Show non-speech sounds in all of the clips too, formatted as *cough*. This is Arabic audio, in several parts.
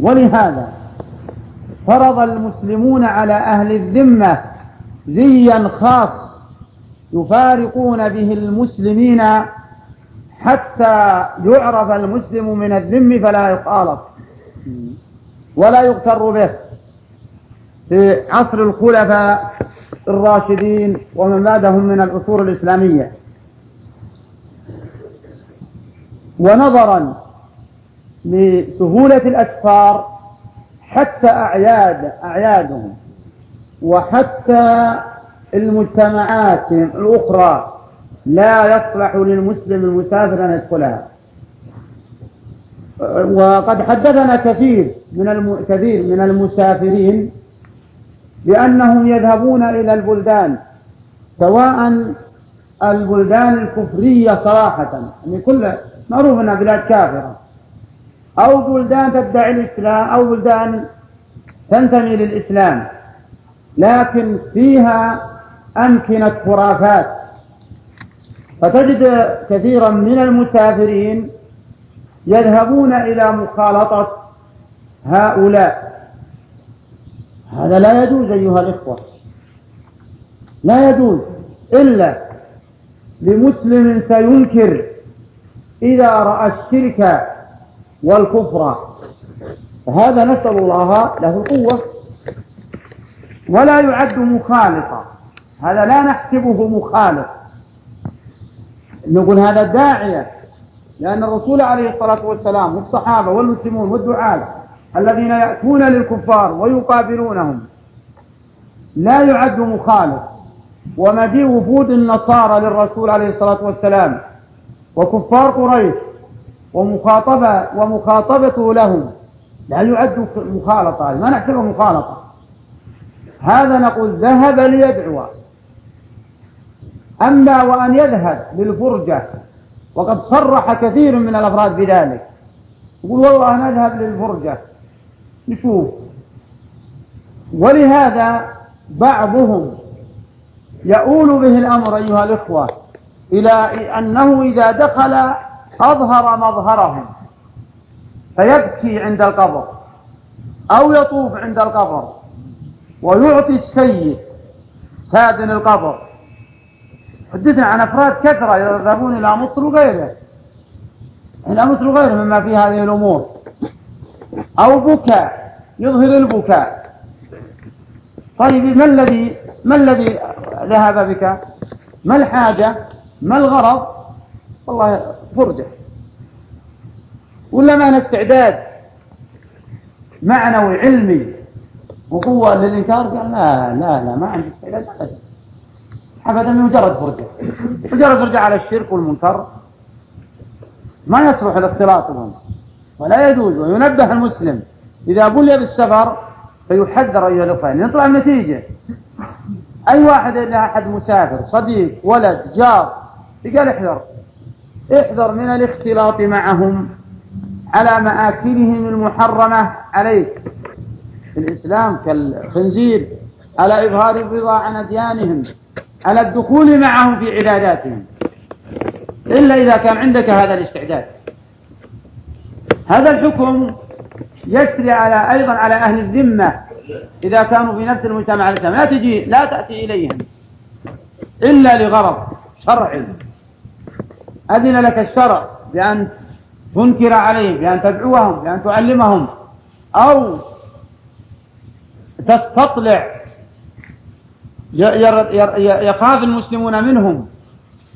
ولهذا فرض المسلمون على أهل الذمة زيا خاص يفارقون به المسلمين حتى يعرف المسلم من الذم فلا يخالط ولا يغتر به. في عصر الخلفاء الراشدين ومن بعدهم من العصور الإسلامية. ونظرا لسهولة الأسفار حتى أعياد أعيادهم وحتى المجتمعات الأخرى لا يصلح للمسلم المسافر أن يدخلها. وقد حدثنا كثير من الم... كثير من المسافرين بأنهم يذهبون إلى البلدان سواء البلدان الكفرية صراحة يعني كل معروف أنها بلاد كافرة. أو بلدان تدعي الإسلام أو بلدان تنتمي للإسلام. لكن فيها أمكنة خرافات. فتجد كثيرا من المسافرين يذهبون إلى مخالطة هؤلاء. هذا لا يجوز أيها الإخوة. لا يجوز. إلا لمسلم سينكر إذا رأى الشرك والكفر. فهذا نسأل الله له القوة. ولا يعد مخالطا. هذا لا نحسبه مخالط. نقول هذا داعية. لأن الرسول عليه الصلاة والسلام والصحابة والمسلمون والدعاة الذين يأتون للكفار ويقابلونهم لا يعد مخالف ومجيء وفود النصارى للرسول عليه الصلاة والسلام. وكفار قريش ومخاطبة ومخاطبته لهم. لا يعد مخالطة ما نحسبه مخالطة. هذا نقول ذهب ليدعو. أما وأن يذهب للفرجة وقد صرح كثير من الأفراد بذلك. يقول والله نذهب للفرجة. نشوف. ولهذا بعضهم يؤول به الأمر أيها الإخوة إلى أنه إذا دخل أظهر مظهرهم. فيبكي عند القبر أو يطوف عند القبر ويعطي السيد سادن القبر. حدثنا عن أفراد كثرة يذهبون إلى مصر وغيره. إلى مصر وغيره مما في هذه الأمور. أو بكاء يظهر البكاء. طيب ما الذي ما الذي ذهب بك؟ ما الحاجة؟ ما الغرض؟ والله فرجة. ولا ما استعداد؟ معنوي علمي. وقوة للإنكار قال لا لا لا ما عندي استعداد أبدا. مجرد فرجة. مجرد فرجة على الشرك والمنكر. ما يصلح الاختلاط بهم ولا يجوز. وينبه المسلم. إذا بلي بالسفر فيحذر أيها الأخوة. يطلع النتيجة. أي واحد إلا أحد مسافر صديق ولد جار قال احذر. احذر من الاختلاط معهم على مآكلهم المحرمة عليك. في الإسلام كالخنزير على إظهار الرضا عن أديانهم على الدخول معهم في عباداتهم إلا إذا كان عندك هذا الاستعداد. هذا الحكم يسري على أيضا على أهل الذمة. إذا كانوا في نفس المجتمع لا تجي لا تأتي إليهم إلا لغرض شرعي. أذن لك الشرع بأن تنكر عليهم بأن تدعوهم بأن تعلمهم أو تستطلع. يخاف المسلمون منهم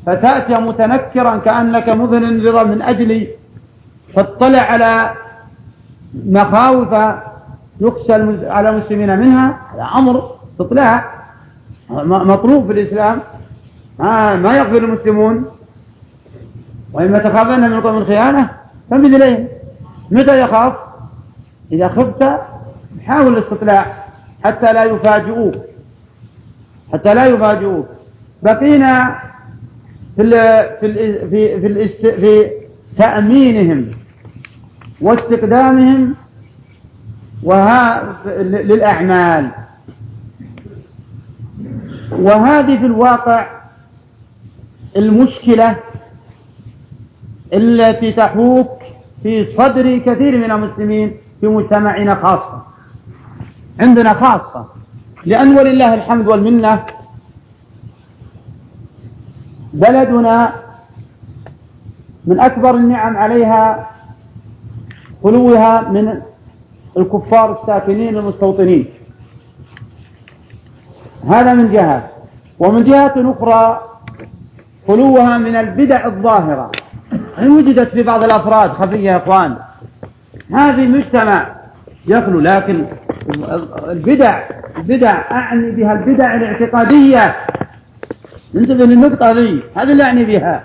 فتأتي متنكرا كأنك مذن رضا من أجل تطلع على مخاوف يخشى على المسلمين منها. هذا أمر استطلاع مطلوب في الإسلام. ما يغفر المسلمون. وإما تخافن من قوم الخيانة فانبذ إليهم. متى يخاف؟ إذا خفت حاول الاستطلاع حتى لا يفاجئوك. حتى لا يفاجئوك. بقينا في في في في, في تأمينهم واستقدامهم وها للأعمال. وهذه في الواقع المشكلة التي تحوك في صدر كثير من المسلمين في مجتمعنا خاصة. عندنا خاصة. لأن ولله الحمد والمنة بلدنا من أكبر النعم عليها خلوها من الكفار الساكنين المستوطنين. هذا من جهة. ومن جهة أخرى خلوها من البدع الظاهرة. إن وجدت في بعض الأفراد خفية يا إخوان. هذه مجتمع يخلو لكن البدع البدع أعني بها البدع الاعتقادية. انتبه للنقطة ذي هذا اللي أعني بها.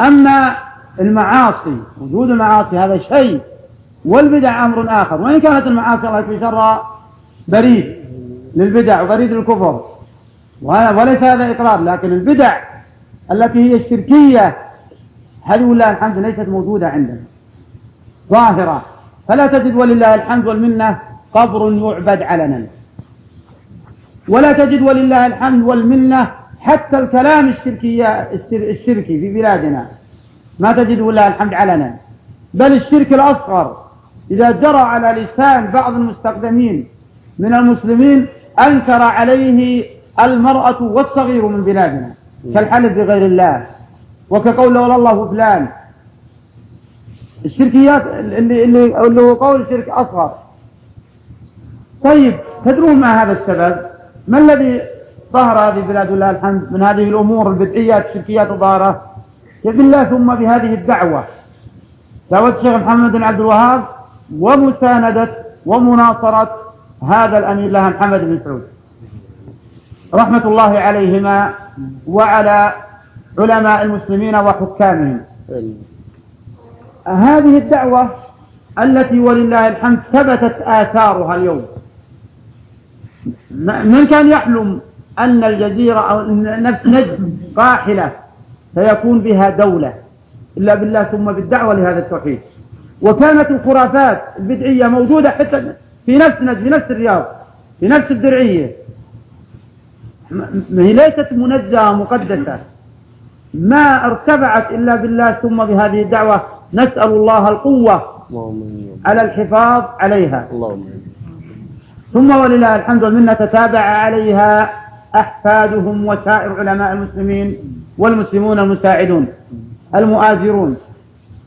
أما المعاصي وجود المعاصي هذا شيء والبدع أمر آخر. وإن كانت المعاصي الله يكفي شرها بريد للبدع وبريد للكفر. وليس هذا إقرار لكن البدع التي هي الشركية هذه ولله الحمد ليست موجودة عندنا؟ ظاهرة. فلا تجد ولله الحمد والمنة قبر يعبد علنا. ولا تجد ولله الحمد والمنة حتى الكلام الشركي الشركي في بلادنا. ما تجد ولله الحمد علنا. بل الشرك الأصغر. إذا جرى على لسان بعض المستخدمين من المسلمين أنكر عليه المرأة والصغير من بلادنا. كالحلف بغير الله. وكقول ولا الله فلان. الشركيات اللي, اللي, اللي هو قول شرك أصغر. طيب تدرون ما هذا السبب؟ ما الذي ظهر هذه بلاد الله الحمد من هذه الأمور البدعيات الشركيات الظاهرة؟ بالله ثم بهذه الدعوة. دعوة الشيخ محمد بن عبد الوهاب ومساندة ومناصرة هذا الأمير لها محمد بن سعود. رحمة الله عليهما وعلى علماء المسلمين وحكامهم. هذه الدعوة التي ولله الحمد ثبتت آثارها اليوم. من كان يحلم أن الجزيرة أو نفس نجم قاحلة سيكون بها دولة؟ إلا بالله ثم بالدعوة لهذا التوحيد. وكانت الخرافات البدعية موجودة حتى في نفس نجم في نفس الرياض في نفس الدرعية. هي ليست منزهة مقدسة. ما ارتفعت إلا بالله ثم بهذه الدعوة نسأل الله القوة على الحفاظ عليها. ثم ولله الحمد والمنة تتابع عليها أحفادهم وسائر علماء المسلمين والمسلمون المساعدون المؤازرون.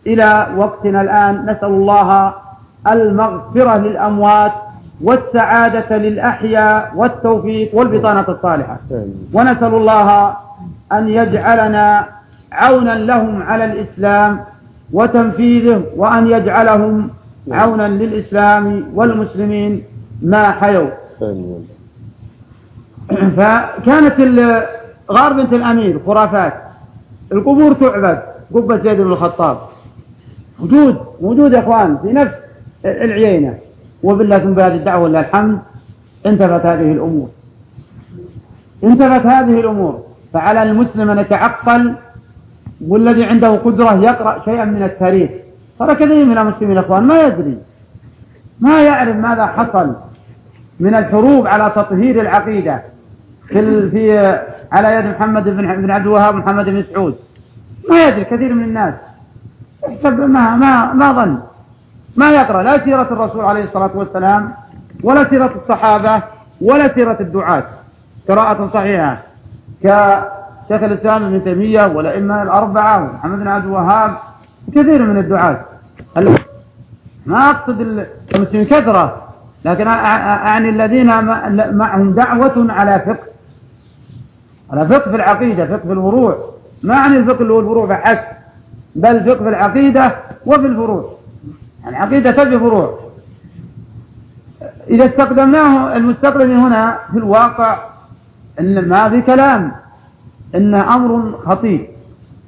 إلى وقتنا الآن نسأل الله المغفرة للأموات والسعادة للأحياء والتوفيق والبطانة الصالحة. ونسأل الله أن يجعلنا عونا لهم على الإسلام وتنفيذه وأن يجعلهم عونا للإسلام والمسلمين ما حيوا. فكانت غار بنت الأمير خرافات. القبور تعبد قبة زيد بن الخطاب. وجود وجود يا إخوان في نفس العيينة. وبالله ثم بهذه الدعوة لله الحمد انتفت هذه الأمور. انتفت هذه الأمور. فعلى المسلم أن يتعقل والذي عنده قدرة يقرأ شيئا من التاريخ. ترى كثير من المسلمين الأخوان ما يدري ما يعرف ماذا حصل من الحروب على تطهير العقيدة في, في على يد محمد بن عبد الوهاب محمد بن سعود ما يدري كثير من الناس. ما ما ما ظن. ما يقرأ. لا سيرة الرسول عليه الصلاة والسلام ولا سيرة الصحابة ولا سيرة الدعاة. قراءة صحيحة. كشيخ الإسلام ابن تيمية والأئمة الأربعة ومحمد بن عبد الوهاب كثير من الدعاة. ما أقصد المسلمين كثرة لكن أعني الذين معهم دعوة على فقه. على فقه في العقيدة فقه في الفروع ما أعني الفقه اللي هو الفروع فحسب بل فقه في العقيدة وفي الفروع. يعني عقيدة تبي فروع. إذا استخدمناه المستخدم هنا في الواقع إن ما في كلام إن أمر خطير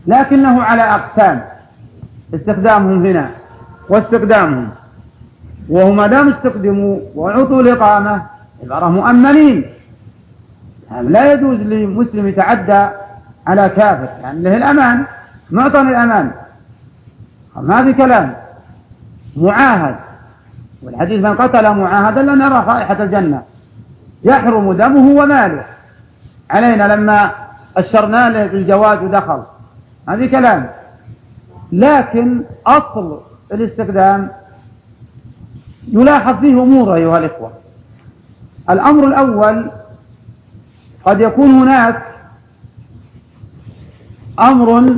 لكنه على أقسام استخدامهم هنا واستخدامهم وهم ما دام استخدموا وعطوا الإقامة عبارة مؤمنين يعني لا يجوز لمسلم يتعدى على كافر يعني له الأمان معطن الأمان. ما في كلام معاهد والحديث من قتل معاهدا لن يرى رائحة الجنة يحرم دمه وماله. علينا لما أشرنا له بالجواز ودخل. هذه كلام. لكن أصل الاستخدام يلاحظ فيه أمور أيها الإخوة. الأمر الأول قد يكون هناك أمر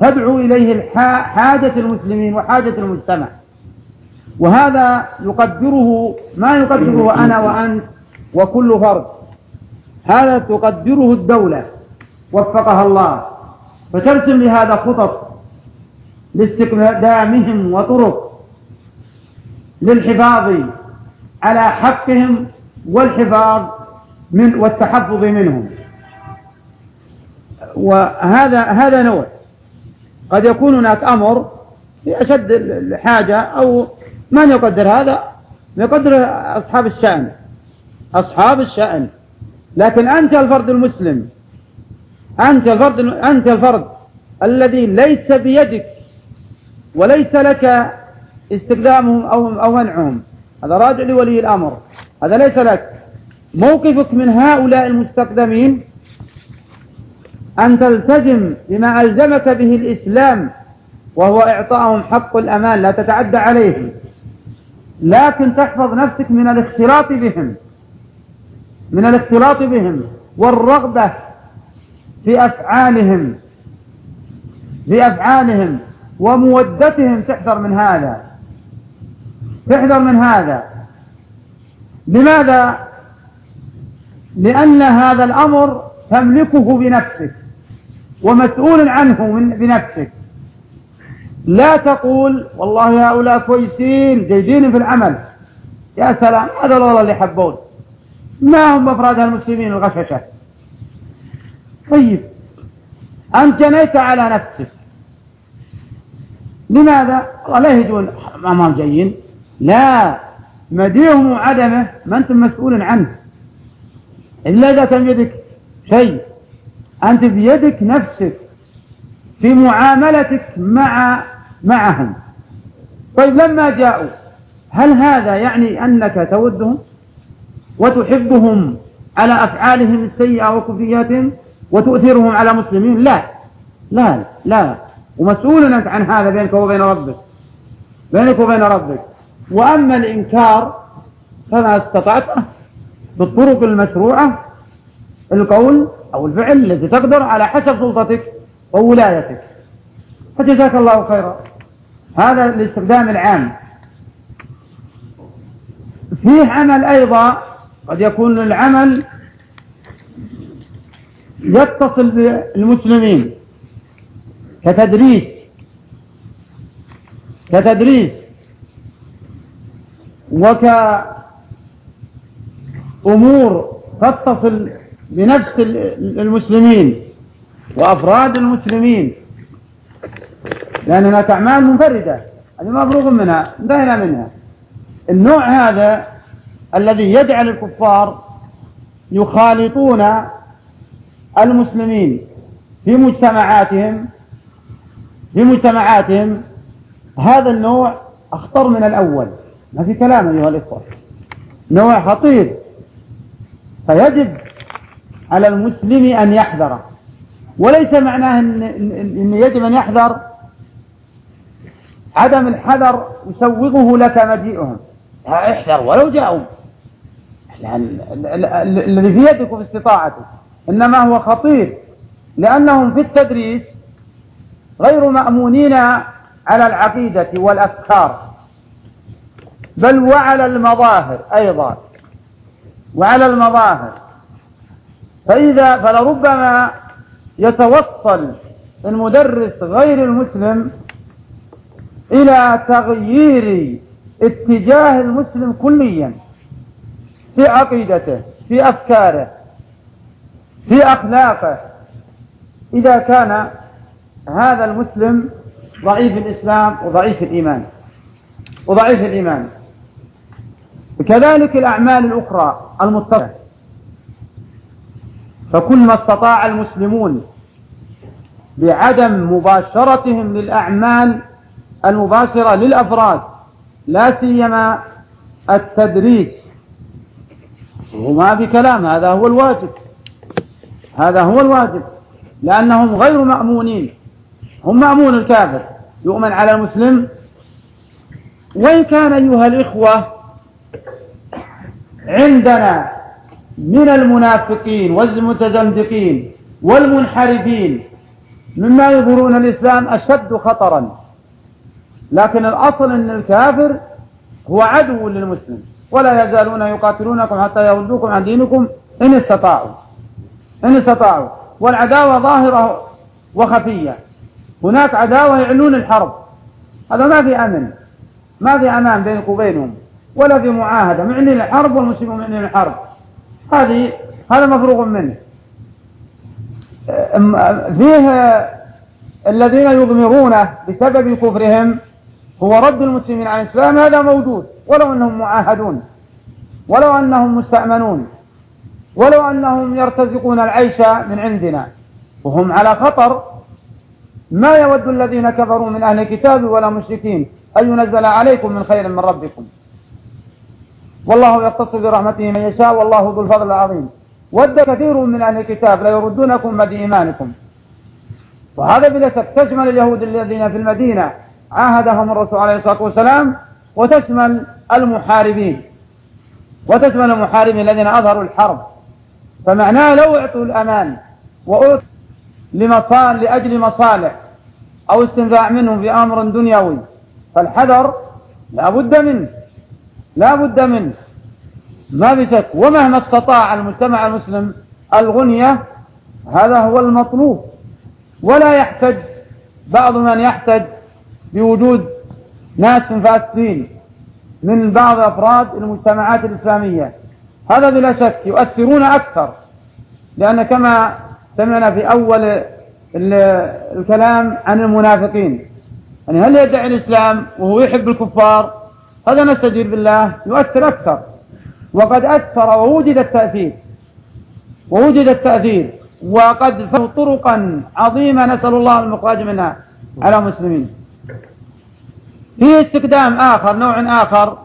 تدعو إليه حاجة المسلمين وحاجة المجتمع. وهذا يقدره ما يقدره أنا وأنت وكل فرد. هذا تقدره الدولة. وفقها الله. فترسم لهذا خطط لاستقدامهم وطرق للحفاظ على حقهم والحفاظ من والتحفظ منهم. وهذا هذا نوع. قد يكون هناك أمر في أشد الحاجة أو من يقدر هذا؟ يقدر أصحاب الشأن. أصحاب الشأن. لكن أنت الفرد المسلم أنت الفرد أنت الفرد الذي ليس بيدك وليس لك استخدامهم أو أو منعهم. هذا راجع لولي الأمر. هذا ليس لك. موقفك من هؤلاء المستخدمين أن تلتزم بما ألزمك به الإسلام وهو إعطائهم حق الأمان لا تتعدى عليهم. لكن تحفظ نفسك من الاختلاط بهم. من الاختلاط بهم والرغبة في أفعالهم في أفعالهم ومودتهم تحذر من هذا. تحذر من هذا. لماذا؟ لأن هذا الأمر تملكه بنفسك ومسؤول عنه من بنفسك. لا تقول والله هؤلاء كويسين جيدين في العمل. يا سلام هذا والله اللي يحبون ما هم أفراد المسلمين الغششة طيب أنت جنيت على نفسك. لماذا؟ لا يجون أمام جيين لا مديهم وعدمه ما أنت مسؤول عنه. إلا إذا كان يدك شيء. أنت بيدك نفسك في معاملتك مع معهم. طيب لما جاءوا هل هذا يعني أنك تودهم؟ وتحبهم على أفعالهم السيئة وكفياتهم وتؤثرهم على مسلمين؟ لا. لا لا. ومسؤول أنت عن هذا بينك وبين ربك. بينك وبين ربك. وأما الإنكار فما استطعت بالطرق المشروعة القول أو الفعل الذي تقدر على حسب سلطتك وولايتك. فجزاك الله خيرا. هذا الاستخدام العام. فيه عمل أيضا قد يكون العمل يتصل بالمسلمين كتدريس كتدريس وكأمور تتصل بنفس المسلمين وأفراد المسلمين. لأن هناك أعمال منفردة هذه مفروغ منها انتهينا منها. النوع هذا الذي يجعل الكفار يخالطون المسلمين في مجتمعاتهم في مجتمعاتهم. هذا النوع أخطر من الأول. ما في كلام أيها الإخوة. نوع خطير. فيجب على المسلم أن يحذر. وليس معناه إن يجب أن يحذر. عدم الحذر يسوغه لك مجيئهم. احذر ولو جاءوا الذي في يدك وفي استطاعتك إنما هو خطير لأنهم في التدريس غير مأمونين على العقيدة والأفكار بل وعلى المظاهر أيضا وعلى المظاهر. فإذا فلربما يتوصل المدرس غير المسلم إلى تغيير اتجاه المسلم كليا في عقيدته في أفكاره في أخلاقه. إذا كان هذا المسلم ضعيف الإسلام وضعيف الإيمان وضعيف الإيمان. كذلك الأعمال الأخرى المتصلة فكل ما استطاع المسلمون بعدم مباشرتهم للأعمال المباشرة للأفراد لا سيما التدريس وما في كلام هذا هو الواجب. هذا هو الواجب. لأنهم غير مأمونين. هم مأمون الكافر. يؤمن على المسلم. وإن كان أيها الإخوة عندنا من المنافقين والمتزندقين والمنحرفين مما يظهرون الإسلام أشد خطرا. لكن الأصل أن الكافر هو عدو للمسلم. ولا يزالون يقاتلونكم حتى يردوكم عن دينكم إن استطاعوا. إن استطاعوا. والعداوة ظاهرة وخفية. هناك عداوة يعلون الحرب. هذا ما في أمن. ما في أمان بينك وبينهم. ولا في معاهدة. معلن الحرب والمسلمون معلن الحرب. هذه هذا مفروغ منه. فيه الذين يضمرونه بسبب كفرهم هو رد المسلمين عن الإسلام. هذا موجود. ولو أنهم معاهدون ولو أنهم مستأمنون ولو أنهم يرتزقون العيش من عندنا وهم على خطر. ما يود الذين كفروا من أهل الكتاب ولا مشركين أن ينزل عليكم من خير من ربكم. والله يختص برحمته من يشاء والله ذو الفضل العظيم. ود كثير من أهل الكتاب ليردونكم بعد إيمانكم. وهذا بلا شك تشمل اليهود الذين في المدينة عاهدهم الرسول عليه الصلاة والسلام وتشمل المحاربين. وتشمل المحاربين الذين أظهروا الحرب. فمعناه لو أعطوا الأمان وأعطوا لمصال لأجل مصالح أو استنفاع منهم في أمر دنيوي فالحذر لا بد منه. لا بد منه. ما بشك. ومهما استطاع المجتمع المسلم الغنية هذا هو المطلوب. ولا يحتج بعض من يحتج بوجود ناس فاسدين. من بعض أفراد المجتمعات الإسلامية. هذا بلا شك يؤثرون أكثر لأن كما سمعنا في أول الكلام عن المنافقين. يعني هل يدعي الإسلام وهو يحب الكفار؟ هذا نستجير بالله يؤثر أكثر. وقد أثر ووجد التأثير. ووجد التأثير. وقد فهو طرقا عظيمة نسأل الله المخرج منها على المسلمين. في استخدام آخر نوع آخر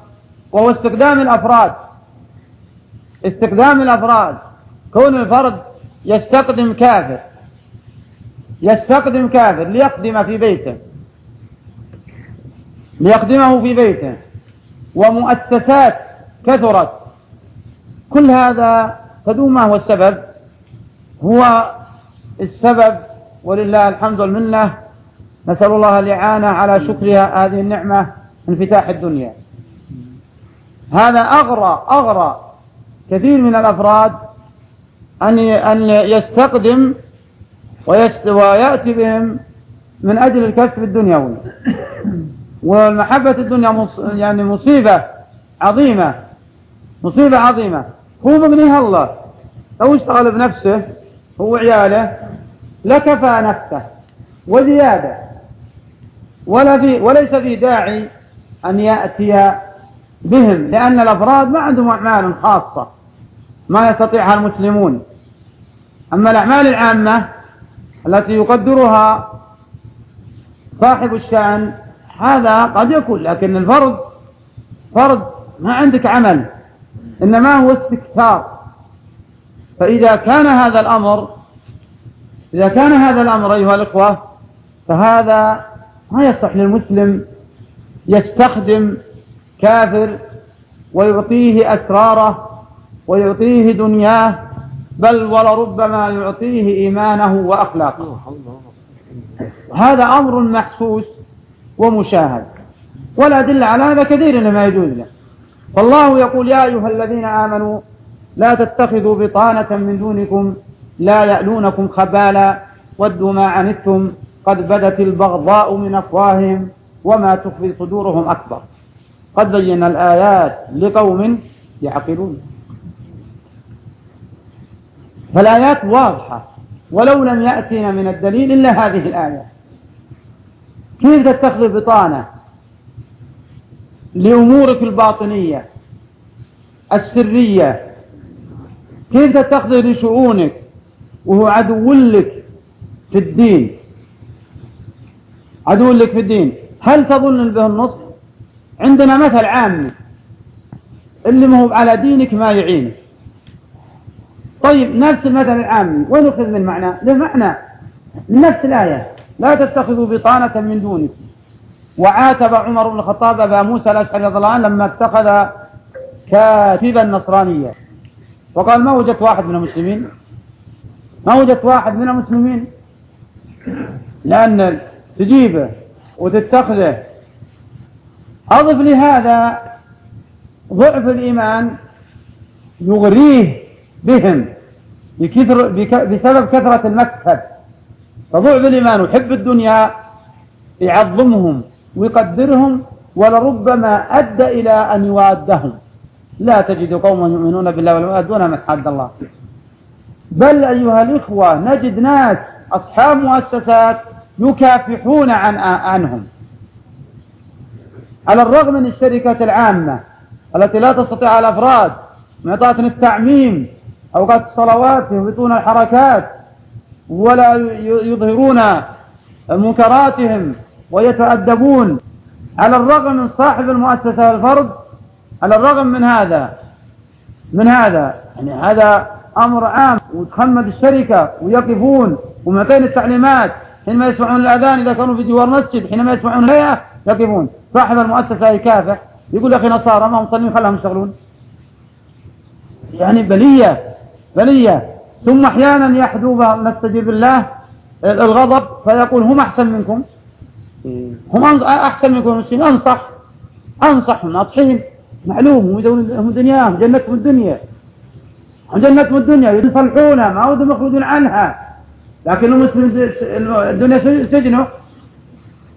وهو استخدام الأفراد. استخدام الأفراد. كون الفرد يستخدم كافر. يستخدم كافر ليقدم في بيته. ليقدمه في بيته. ومؤسسات كثرت. كل هذا تدوم ما هو السبب. هو السبب ولله الحمد والمنة. نسأل الله الإعانة على شكرها هذه النعمة انفتاح الدنيا. هذا أغرى أغرى كثير من الأفراد أن أن يستقدم ويأتي بهم من أجل الكسب الدنيوي. والمحبة الدنيا يعني مصيبة عظيمة مصيبة عظيمة. هو مغنيها الله. لو اشتغل بنفسه هو وعياله لكفى نفسه. وزيادة. ولا في وليس في داعي أن يأتي بهم لأن الأفراد ما عندهم أعمال خاصة ما يستطيعها المسلمون. أما الأعمال العامة التي يقدرها صاحب الشأن هذا قد يكون لكن الفرد فرد ما عندك عمل إنما هو استكثار. فإذا كان هذا الأمر إذا كان هذا الأمر أيها الإخوة فهذا ما يصح للمسلم يستخدم كافر ويعطيه أسراره ويعطيه دنياه بل ولربما يعطيه إيمانه وأخلاقه. هذا أمر محسوس ومشاهد. والأدلة على هذا كثير لما يجوز له. فالله يقول يا أيها الذين آمنوا لا تتخذوا بطانة من دونكم لا يألونكم خبالا ودوا ما عنتم قد بدت البغضاء من أفواههم وما تخفي صدورهم أكبر. قد بينا الآيات لقوم يعقلون. فالآيات واضحة ولو لم يأتينا من الدليل إلا هذه الآية. كيف تتخذ بطانة لأمورك الباطنية السرية؟ كيف تتخذ لشؤونك وهو عدو لك في الدين؟ عدو لك في الدين. هل تظن به النصح؟ عندنا مثل عامي اللي ما هو على دينك ما يعينك. طيب نفس المثل العامي وين يخذ من معنى؟ له معنى نفس الآية. لا تتخذوا بطانة من دونكم وعاتب عمر بن الخطاب أبا موسى الأشعري رضي الله عنه لما اتخذ كاتبا نصرانيا. وقال ما وجدت واحد من المسلمين؟ ما وجدت واحد من المسلمين. لأن تجيبه وتتخذه. أضف لهذا ضعف الإيمان يغريه بهم بكثر بسبب كثرة المكسب. فضعف الإيمان وحب الدنيا يعظمهم ويقدرهم ولربما أدى إلى أن يوادهم. لا تجد قوما يؤمنون بالله ويؤدون من حد الله. بل أيها الإخوة نجد ناس أصحاب مؤسسات يكافحون عن عنهم. على الرغم من الشركات العامة التي لا تستطيع الأفراد معطاة التعميم أوقات الصلوات يهبطون الحركات ولا يظهرون منكراتهم ويتأدبون على الرغم من صاحب المؤسسة الفرد على الرغم من هذا من هذا يعني هذا أمر عام وتخمد الشركة ويقفون ومعطين التعليمات. حينما يسمعون الأذان إذا كانوا في جوار مسجد حينما يسمعون الهيئة يقفون. صاحب المؤسسة يكافح يقول يا أخي نصارى ما مصلين خلهم يشتغلون. يعني بلية بلية. ثم أحيانا يحدو نستجيب الله الغضب فيقول هم أحسن منكم. هم أحسن منكم المسلمين أنصح. أنصح ناصحين. معلوم هم دنياهم جنتهم الدنيا. هم جنتهم الدنيا يصلحون ما ودهم يخرجون عنها. لكن المسلم الدنيا سجنه.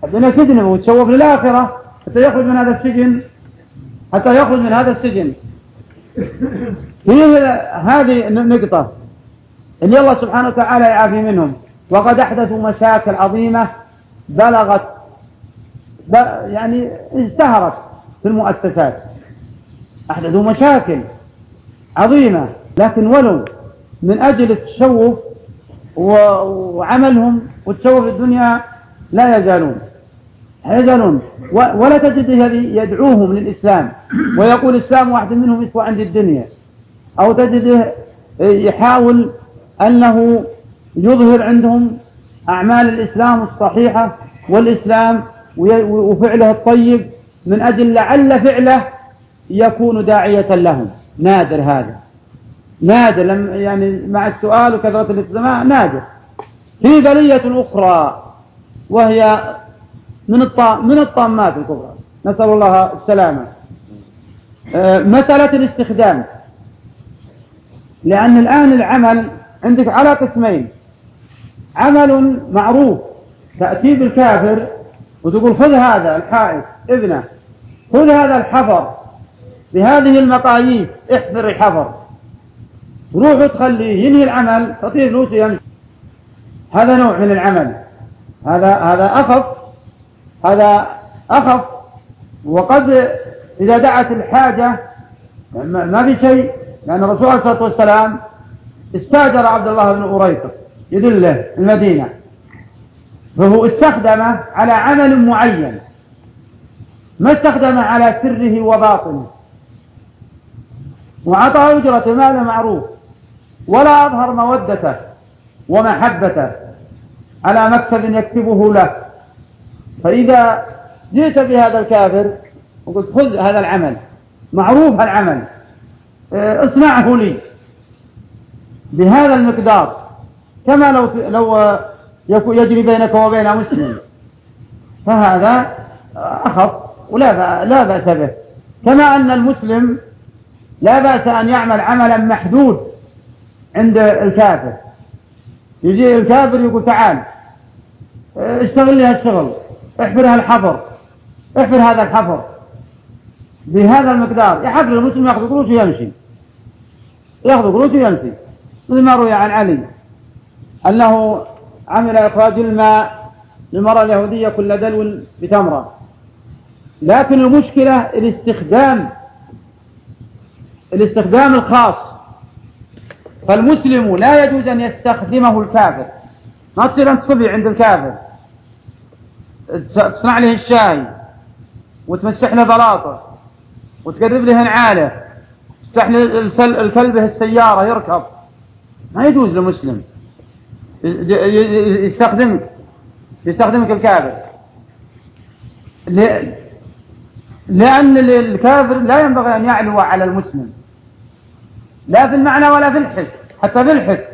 الدنيا سجنه وتشوف للآخرة حتى يخرج من هذا السجن. حتى يخرج من هذا السجن. *coughs* هي هذه النقطة اللي الله سبحانه وتعالى يعافي منهم. وقد أحدثوا مشاكل عظيمة بلغت يعني ازدهرت في المؤسسات. أحدثوا مشاكل عظيمة لكن ولو من أجل التشوف وعملهم والتشوف في الدنيا لا يزالون لا يزالون. ولا تجد الذي يدعوهم للإسلام ويقول الإسلام واحد منهم يسوى عند الدنيا. أو تجده يحاول أنه يظهر عندهم أعمال الإسلام الصحيحة والإسلام وفعله الطيب من أجل لعل فعله يكون داعية لهم. نادر هذا. نادر يعني مع السؤال وكثرة الاستماع نادر. في بلية أخرى وهي من من الطامات الكبرى. نسأل الله السلامة. آه، مسألة الاستخدام. لأن الآن العمل عندك على قسمين. عمل معروف تأتي بالكافر وتقول خذ هذا الحائط ابنه خذ هذا الحفر. بهذه المقاييس احفر الحفر. روح وتخليه ينهي العمل تعطيه فلوس يمشي هذا نوع من العمل. هذا هذا أخف هذا أخف. وقد إذا دعت الحاجة ما في شيء لأن الرسول عليه الصلاة والسلام استأجر عبد الله بن أريقط يدله المدينة. فهو استخدمه على عمل معين ما استخدمه على سره وباطنه. وعطى أجرة مال معروف. ولا أظهر مودته ومحبته على مكسب يكتبه له. فإذا جئت بهذا الكافر وقلت خذ هذا العمل معروف العمل آه، اصنعه لي. بهذا المقدار كما لو لو يجري بينك وبين مسلم. فهذا أخف ولا لا بأس به. كما أن المسلم لا بأس أن يعمل عملا محدود. عند الكافر. يجي الكافر يقول تعال اشتغل لي هالشغل احفر هالحفر احفر هذا الحفر. بهذا المقدار يحفر المسلم ياخذ قروش ويمشي. ياخذ قروش ويمشي. مثل ما روي عن علي أنه عمل إخراج الماء للمرأة اليهودية كل دلو بتمرة. لكن المشكلة الاستخدام الاستخدام الخاص. فالمسلم لا يجوز أن يستخدمه الكافر. ما تصير أنت صبي عند الكافر. تصنع له الشاي وتمسح له بلاطة وتقرب له نعاله تفتح الكلب السيارة يركب ما يجوز لمسلم يستخدمك يستخدمك الكافر. لأن الكافر لا ينبغي أن يعلو على المسلم. لا في المعنى ولا في الحس. حتى في الحس.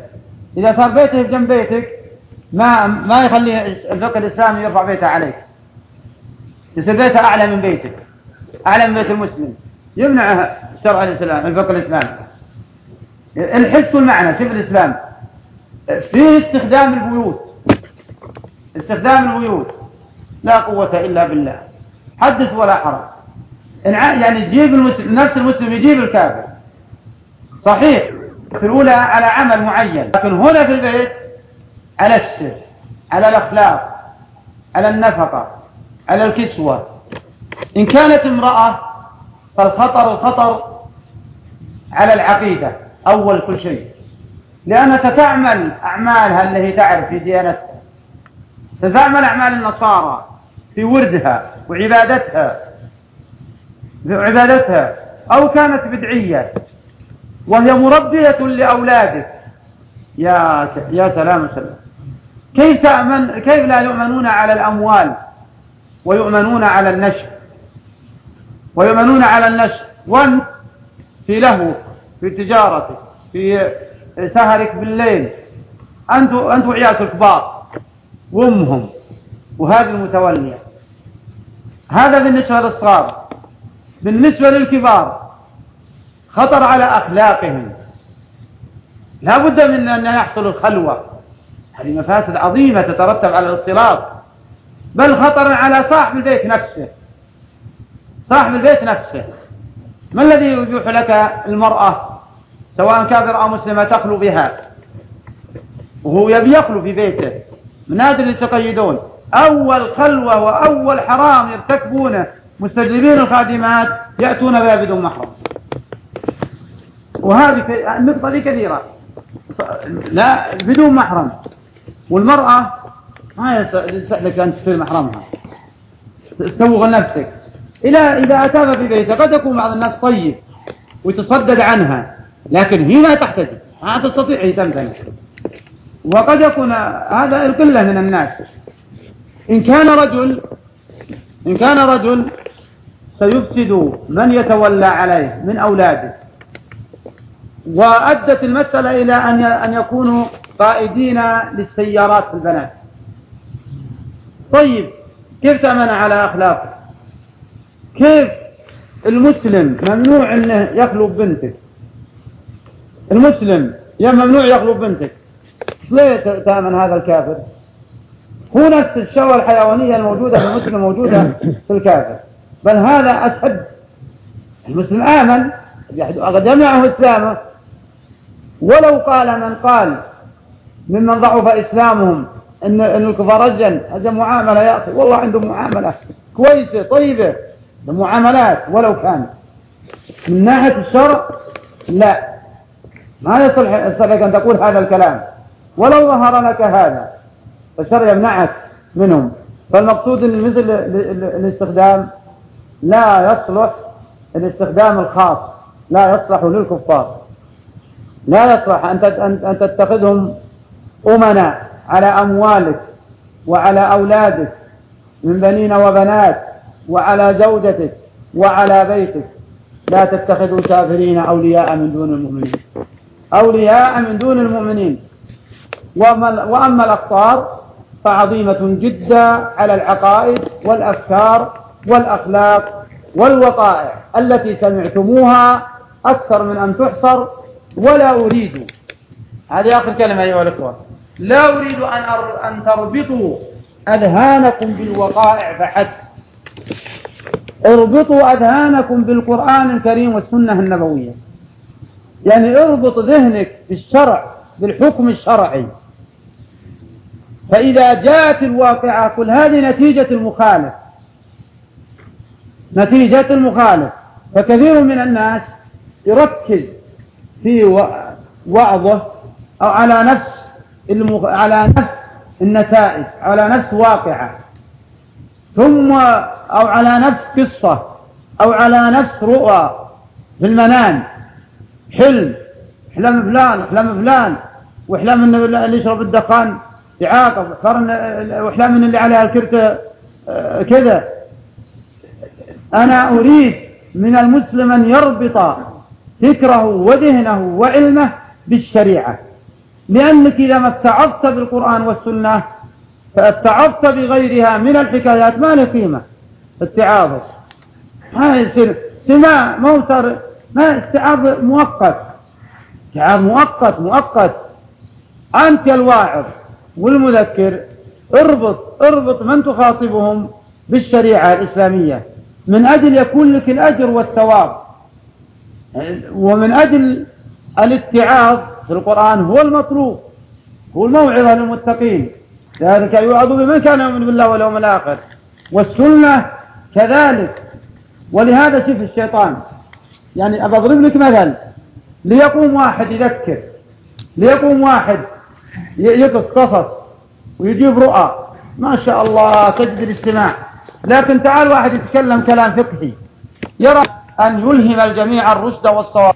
إذا صار بيته جنب بيتك ما ما يخلي الفقه الإسلامي يرفع بيته عليك. يصير بيته أعلى من بيتك. أعلى من بيت المسلم. يمنع شرع الإسلام الفقه الإسلامي. الحس والمعنى شوف الإسلام. فيه استخدام البيوت. استخدام البيوت. لا قوة إلا بالله. حدث ولا حرج. يعني تجيب المسلم نفس المسلم يجيب الكافر. صحيح. في الأولى على عمل معين. لكن هنا في البيت على السر على الأخلاق على النفقة على الكسوة. إن كانت امرأة فالخطر الخطر على العقيدة أول كل شيء. لأنها ستعمل أعمالها التي تعرف في ديانتها. ستعمل أعمال النصارى في وردها وعبادتها عبادتها أو كانت بدعية. وهي مربية لأولادك. يا يا سلام سلام كيف تأمن كيف لا يؤمنون على الأموال؟ ويؤمنون على النشر. ويؤمنون على النشر. وانت في لهوك في تجارتك في سهرك بالليل. أنت أنت وعيالك الكبار. وأمهم. وهذه المتولية. هذا بالنسبة للصغار. بالنسبة للكبار. خطر على أخلاقهم. لا بد من أن يحصل الخلوة. هذه مفاسد عظيمة تترتب على الاختلاط. بل خطر على صاحب البيت نفسه. صاحب البيت نفسه. ما الذي يبيح لك المرأة سواء كافر أو مسلمة تخلو بها؟ وهو يبي يخلو في بيته. من نادر يتقيدون أول خلوة وأول حرام يرتكبونه مستجلبين الخادمات يأتون بها بدون محرم. وهذه النقطة دي كثيرة. لا بدون محرم. والمرأة ما يسألك أن تشتري محرمها. تسوغ نفسك. إلى إذا أتاها في بيته قد يكون بعض الناس طيب ويتصدد عنها لكن هي ما تحتاج ما تستطيع هي تمتنع. وقد يكون هذا القلة من الناس. إن كان رجل إن كان رجل سيفسد من يتولى عليه من أولاده. وأدت المسألة إلى أن أن يكونوا قائدين للسيارات في البنات طيب كيف تأمن على أخلاقه؟ كيف المسلم ممنوع أنه يخلو بنتك المسلم يا ممنوع يخلو بنتك ليه تأمن هذا الكافر؟ هو نفس الشهوة الحيوانية الموجودة في المسلم موجودة في الكافر. بل هذا أشد. المسلم آمن قد يمنعه إسلامه. ولو قال من قال ممن ضعف إسلامهم إن إن الكفار رجل هذا معاملة يا أخي. والله عندهم معاملة كويسة طيبة. معاملات ولو كان من ناحية الشرع لا. ما يصلح لك أن تقول هذا الكلام. ولو ظهر لك هذا فالشرع يمنعك منهم. فالمقصود أن مثل الاستخدام لا يصلح الاستخدام الخاص لا يصلح للكفار. لا يصلح أن تتخذهم أمنا على أموالك وعلى أولادك من بنين وبنات وعلى زوجتك وعلى بيتك. لا تتخذوا كافرين أولياء من دون المؤمنين. أولياء من دون المؤمنين. وأما الأخطار فعظيمة جدا على العقائد والأفكار والأخلاق والوقائع التي سمعتموها أكثر من أن تحصر ولا أريد. هذه آخر كلمة أيها الأخوة. لا أريد أن أن تربطوا أذهانكم بالوقائع فحسب اربطوا أذهانكم بالقرآن الكريم والسنة النبوية. يعني اربط ذهنك بالشرع بالحكم الشرعي. فإذا جاءت الواقعة قل هذه نتيجة المخالف. نتيجة المخالف. فكثير من الناس يركز في وعظة أو على نفس المخ... على نفس النتائج على نفس واقعة. ثم أو على نفس قصة أو على نفس رؤى في المنام. حلم حلم فلان حلم فلان وحلم إن اللي يشرب الدخان يعاقب وحلم إن اللي عليها الكرتة آه، كذا. أنا أريد من المسلم أن يربط فكره وذهنه وعلمه بالشريعة. لأنك إذا ما اتعظت بالقرآن والسنة فاتعظت بغيرها من الحكايات ما له قيمة. اتعاظه ما يصير سماع ما صار ما استعاض مؤقت. استعاض مؤقت مؤقت. أنت الواعظ والمذكر اربط اربط من تخاطبهم بالشريعة الإسلامية. من أجل يكون لك الأجر والثواب. ومن أجل الاتعاظ في القرآن هو المطلوب هو الموعظة للمتقين. ذلك يوعظ بمن كان يؤمن بالله واليوم الآخر. والسنة كذلك. ولهذا شوف الشيطان يعني أضرب لك مثل ليقوم واحد يذكر ليقوم واحد يقص قصص ويجيب رؤى. ما شاء الله تجد الاستماع لكن تعال واحد يتكلم كلام فقهي. يرى أن يلهم الجميع الرشد والصواب.